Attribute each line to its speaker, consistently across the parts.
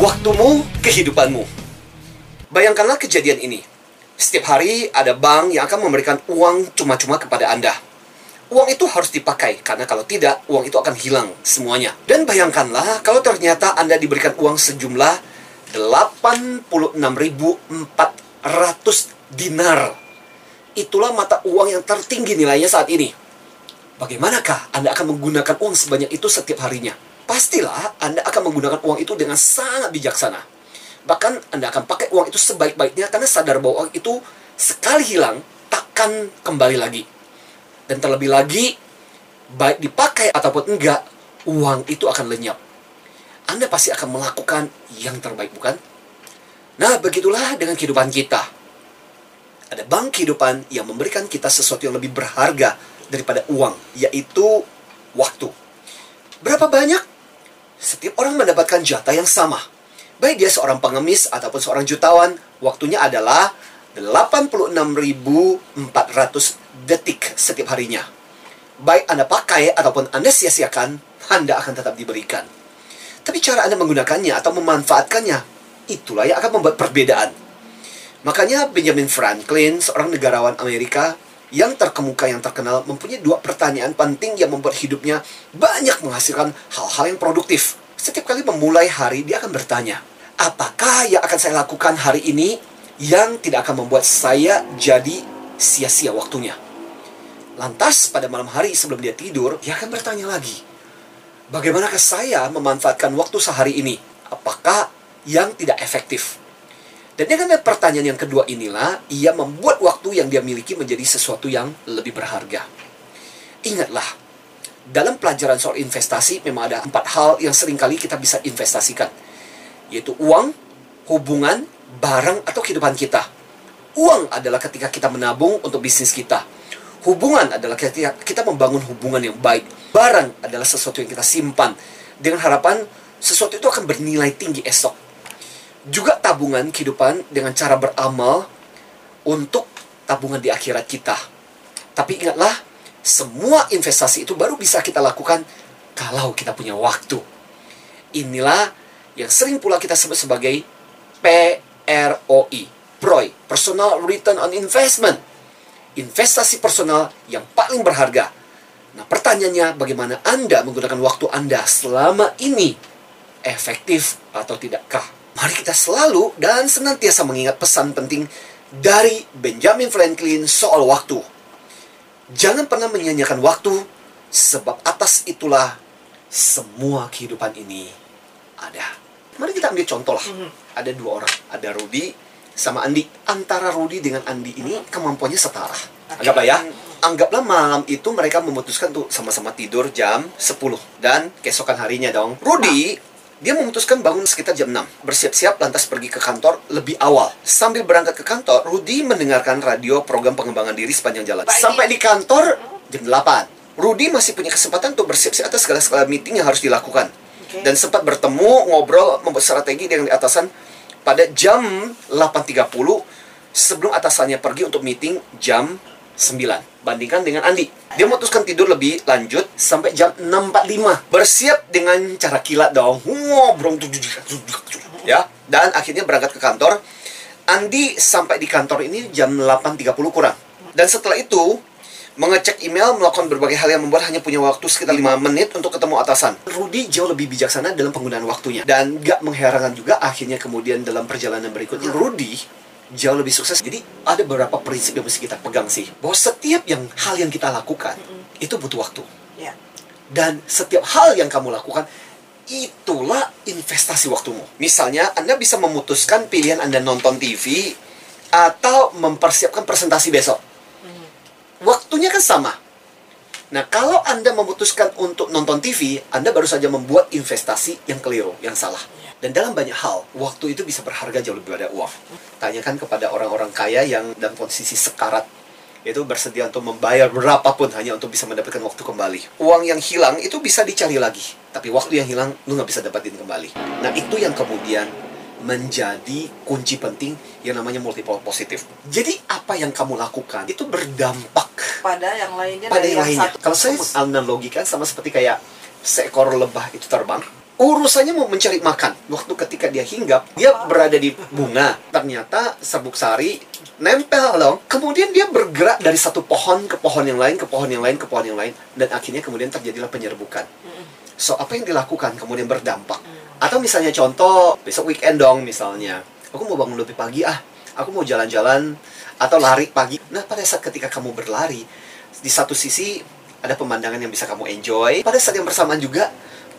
Speaker 1: Waktumu, kehidupanmu. Bayangkanlah kejadian ini. Setiap hari ada bank yang akan memberikan uang cuma-cuma kepada Anda. Uang itu harus dipakai, karena kalau tidak, uang itu akan hilang semuanya. Dan bayangkanlah kalau ternyata Anda diberikan uang sejumlah 86.400 dinar. Itulah mata uang yang tertinggi nilainya saat ini. Bagaimanakah Anda akan menggunakan uang sebanyak itu setiap harinya? Pastilah Anda akan menggunakan uang itu dengan sangat bijaksana. Bahkan Anda akan pakai uang itu sebaik-baiknya karena sadar bahwa uang itu sekali hilang takkan kembali lagi. Dan terlebih lagi, baik dipakai ataupun enggak, uang itu akan lenyap. Anda pasti akan melakukan yang terbaik, bukan? Nah, begitulah dengan kehidupan kita. Ada bank kehidupan yang memberikan kita sesuatu yang lebih berharga daripada uang, yaitu waktu. Berapa banyak? Setiap orang mendapatkan jatah yang sama. Baik dia seorang pengemis ataupun seorang jutawan, waktunya adalah 86.400 detik setiap harinya. Baik Anda pakai ataupun Anda sia-siakan, Anda akan tetap diberikan. Tapi cara Anda menggunakannya atau memanfaatkannya, itulah yang akan membuat perbedaan. Makanya Benjamin Franklin, seorang negarawan Amerika yang terkemuka yang terkenal, mempunyai dua pertanyaan penting yang membuat hidupnya banyak menghasilkan hal-hal yang produktif. Setiap kali memulai hari, dia akan bertanya, apakah yang akan saya lakukan hari ini yang tidak akan membuat saya jadi sia-sia waktunya. Lantas pada malam hari sebelum dia tidur, dia akan bertanya lagi, bagaimanakah saya memanfaatkan waktu sehari ini? Apakah yang tidak efektif? Dan dengan pertanyaan yang kedua inilah, ia membuat waktu yang dia miliki menjadi sesuatu yang lebih berharga. Ingatlah, dalam pelajaran soal investasi memang ada empat hal yang sering kali kita bisa investasikan. Yaitu uang, hubungan, barang, atau kehidupan kita. Uang adalah ketika kita menabung untuk bisnis kita. Hubungan adalah ketika kita membangun hubungan yang baik. Barang adalah sesuatu yang kita simpan. Dengan harapan sesuatu itu akan bernilai tinggi esok juga tabungan kehidupan dengan cara beramal untuk tabungan di akhirat kita. Tapi ingatlah, semua investasi itu baru bisa kita lakukan kalau kita punya waktu. Inilah yang sering pula kita sebut sebagai PROI, PROI, Personal Return on Investment. Investasi personal yang paling berharga. Nah, pertanyaannya bagaimana Anda menggunakan waktu Anda selama ini? Efektif atau tidakkah? Mari kita selalu dan senantiasa mengingat pesan penting dari Benjamin Franklin soal waktu. Jangan pernah menyanyiakan waktu, sebab atas itulah semua kehidupan ini ada. Mari kita ambil contoh lah. Ada dua orang, ada Rudy sama Andi. Antara Rudy dengan Andi ini kemampuannya setara. Anggaplah ya, anggaplah malam itu mereka memutuskan tuh sama-sama tidur jam 10 dan keesokan harinya dong. Rudy dia memutuskan bangun sekitar jam 6. Bersiap-siap lantas pergi ke kantor lebih awal. Sambil berangkat ke kantor, Rudy mendengarkan radio program pengembangan diri sepanjang jalan. Sampai di kantor jam 8. Rudy masih punya kesempatan untuk bersiap-siap atas segala-segala meeting yang harus dilakukan. Dan sempat bertemu, ngobrol, membuat strategi dengan atasan pada jam 8.30 sebelum atasannya pergi untuk meeting jam 9. Bandingkan dengan Andi. Dia memutuskan tidur lebih lanjut sampai jam 6.45. Bersiap dengan cara kilat dong. Ngobrol. Ya. Dan akhirnya berangkat ke kantor. Andi sampai di kantor ini jam 8.30 kurang. Dan setelah itu, mengecek email, melakukan berbagai hal yang membuat hanya punya waktu sekitar 5 menit untuk ketemu atasan. Rudy jauh lebih bijaksana dalam penggunaan waktunya. Dan gak mengherankan juga akhirnya kemudian dalam perjalanan berikutnya, Rudy jauh lebih sukses. Jadi ada beberapa prinsip yang mesti kita pegang sih. Bahwa setiap yang hal yang kita lakukan, itu butuh waktu.
Speaker 2: Ya.
Speaker 1: Dan setiap hal yang kamu lakukan, itulah investasi waktumu. Misalnya, Anda bisa memutuskan pilihan Anda nonton TV atau mempersiapkan presentasi besok. Waktunya kan sama. Nah, kalau Anda memutuskan untuk nonton TV, Anda baru saja membuat investasi yang keliru, yang salah. Dan dalam banyak hal, waktu itu bisa berharga jauh lebih daripada uang. Tanyakan kepada orang-orang kaya yang dalam posisi sekarat, yaitu bersedia untuk membayar berapapun hanya untuk bisa mendapatkan waktu kembali. Uang yang hilang itu bisa dicari lagi, tapi waktu yang hilang lu nggak bisa dapatin kembali. Nah itu yang kemudian menjadi kunci penting yang namanya multiple positif. Jadi apa yang kamu lakukan itu berdampak
Speaker 2: Pada yang lainnya
Speaker 1: pada yang
Speaker 2: yang
Speaker 1: lainnya.
Speaker 2: satu
Speaker 1: Kalau saya analogikan sama seperti kayak seekor lebah itu terbang, urusannya mau mencari makan. Waktu ketika dia hinggap, dia berada di bunga. Ternyata sabuk sari nempel dong. Kemudian dia bergerak dari satu pohon ke pohon yang lain, ke pohon yang lain, ke pohon yang lain. Dan akhirnya kemudian terjadilah penyerbukan. So, apa yang dilakukan kemudian berdampak. Atau misalnya contoh, besok weekend dong misalnya. Aku mau bangun lebih pagi ah. Aku mau jalan-jalan atau lari pagi. Nah, pada saat ketika kamu berlari, di satu sisi ada pemandangan yang bisa kamu enjoy. Pada saat yang bersamaan juga,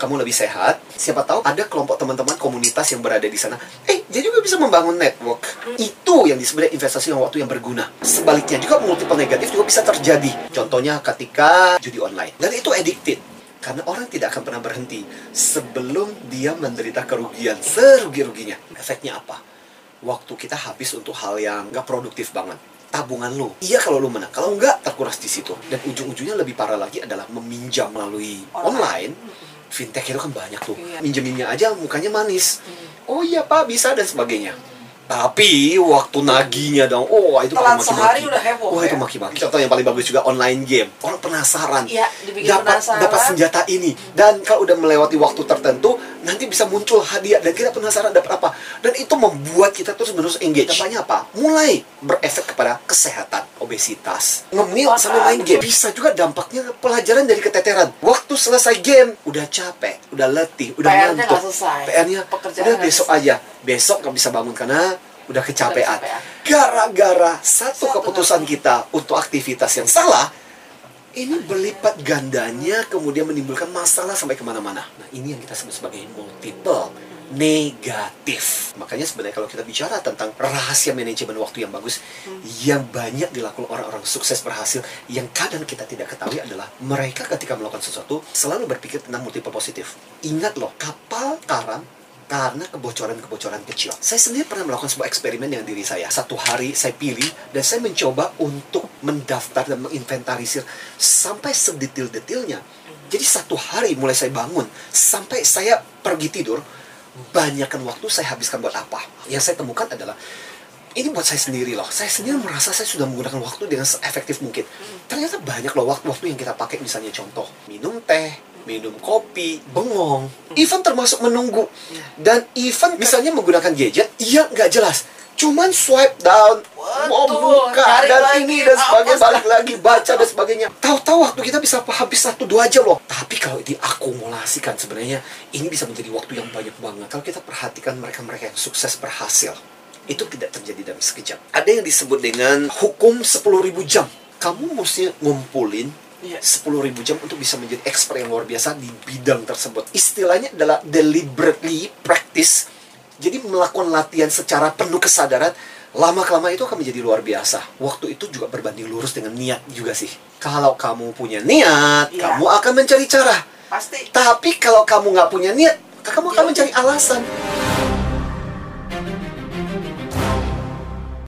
Speaker 1: kamu lebih sehat. Siapa tahu ada kelompok teman-teman komunitas yang berada di sana. Eh, dia juga bisa membangun network. Itu yang disebut investasi yang waktu yang berguna. Sebaliknya juga multiple negatif juga bisa terjadi. Contohnya ketika judi online. Dan itu addicted. Karena orang tidak akan pernah berhenti sebelum dia menderita kerugian serugi-ruginya. Efeknya apa? Waktu kita habis untuk hal yang gak produktif banget tabungan lo. Iya kalau lo menang, kalau enggak terkuras di situ. Dan ujung-ujungnya lebih parah lagi adalah meminjam melalui online. Fintech itu kan banyak tuh.
Speaker 2: Iya.
Speaker 1: Minjeminnya aja mukanya manis. Oh iya pak bisa dan sebagainya. Tapi waktu naginya dong, oh itu
Speaker 2: Telat
Speaker 1: maki-maki.
Speaker 2: sehari udah heboh,
Speaker 1: Wah itu
Speaker 2: ya.
Speaker 1: maki-maki. Contoh yang paling bagus juga online game. Orang penasaran.
Speaker 2: Dibikin
Speaker 1: dapat
Speaker 2: penasaran.
Speaker 1: dapat senjata ini. Dan kalau udah melewati waktu tertentu, nanti bisa muncul hadiah dan kita penasaran dapat apa. Dan itu membuat kita terus menerus engage. Dampaknya apa? Mulai berefek kepada kesehatan, obesitas, ngemil sambil main game. Bisa juga dampaknya pelajaran dari keteteran. Waktu selesai game, udah capek, udah letih, udah
Speaker 2: PR-nya
Speaker 1: ngantuk.
Speaker 2: selesai.
Speaker 1: PR-nya
Speaker 2: Pekerjaan
Speaker 1: udah besok aja. Besok nggak bisa bangun karena udah kecapean.
Speaker 2: kecapean.
Speaker 1: Gara-gara satu
Speaker 2: Satu
Speaker 1: keputusan kita untuk aktivitas yang salah, ini berlipat gandanya kemudian menimbulkan masalah sampai ke mana-mana. Nah ini yang kita sebut sebagai multiple negatif. Makanya sebenarnya kalau kita bicara tentang rahasia manajemen waktu yang bagus, yang banyak dilakukan orang-orang sukses berhasil, yang kadang kita tidak ketahui adalah mereka ketika melakukan sesuatu selalu berpikir tentang multiple positif. Ingat loh, kapal karam karena kebocoran-kebocoran kecil. Saya sendiri pernah melakukan sebuah eksperimen dengan diri saya. Satu hari saya pilih dan saya mencoba untuk mendaftar dan menginventarisir sampai sedetil-detilnya. Jadi satu hari mulai saya bangun sampai saya pergi tidur, banyakkan waktu saya habiskan buat apa? Yang saya temukan adalah ini buat saya sendiri loh. Saya sendiri merasa saya sudah menggunakan waktu dengan seefektif mungkin. Ternyata banyak loh waktu-waktu yang kita pakai misalnya contoh minum teh, minum kopi, bengong, even termasuk menunggu. Dan even misalnya menggunakan gadget yang nggak jelas. Cuman swipe down, mau buka
Speaker 2: cari
Speaker 1: dan
Speaker 2: lagi,
Speaker 1: ini dan sebagainya, balik lagi baca dan sebagainya. Tahu-tahu waktu kita bisa habis satu dua jam loh. Tapi kalau diakumulasikan sebenarnya ini bisa menjadi waktu yang banyak banget. Kalau kita perhatikan mereka-mereka yang sukses berhasil, itu tidak terjadi dalam sekejap. Ada yang disebut dengan hukum 10.000 jam. Kamu mesti ngumpulin
Speaker 2: Iya.
Speaker 1: 10.000 jam untuk bisa menjadi expert yang luar biasa di bidang tersebut. Istilahnya adalah deliberately practice. Jadi melakukan latihan secara penuh kesadaran lama kelama itu akan menjadi luar biasa. Waktu itu juga berbanding lurus dengan niat juga sih. Kalau kamu punya niat,
Speaker 2: Iya.
Speaker 1: kamu akan mencari cara.
Speaker 2: Pasti.
Speaker 1: Tapi kalau kamu nggak punya niat, kamu akan
Speaker 2: Ya
Speaker 1: mencari alasan.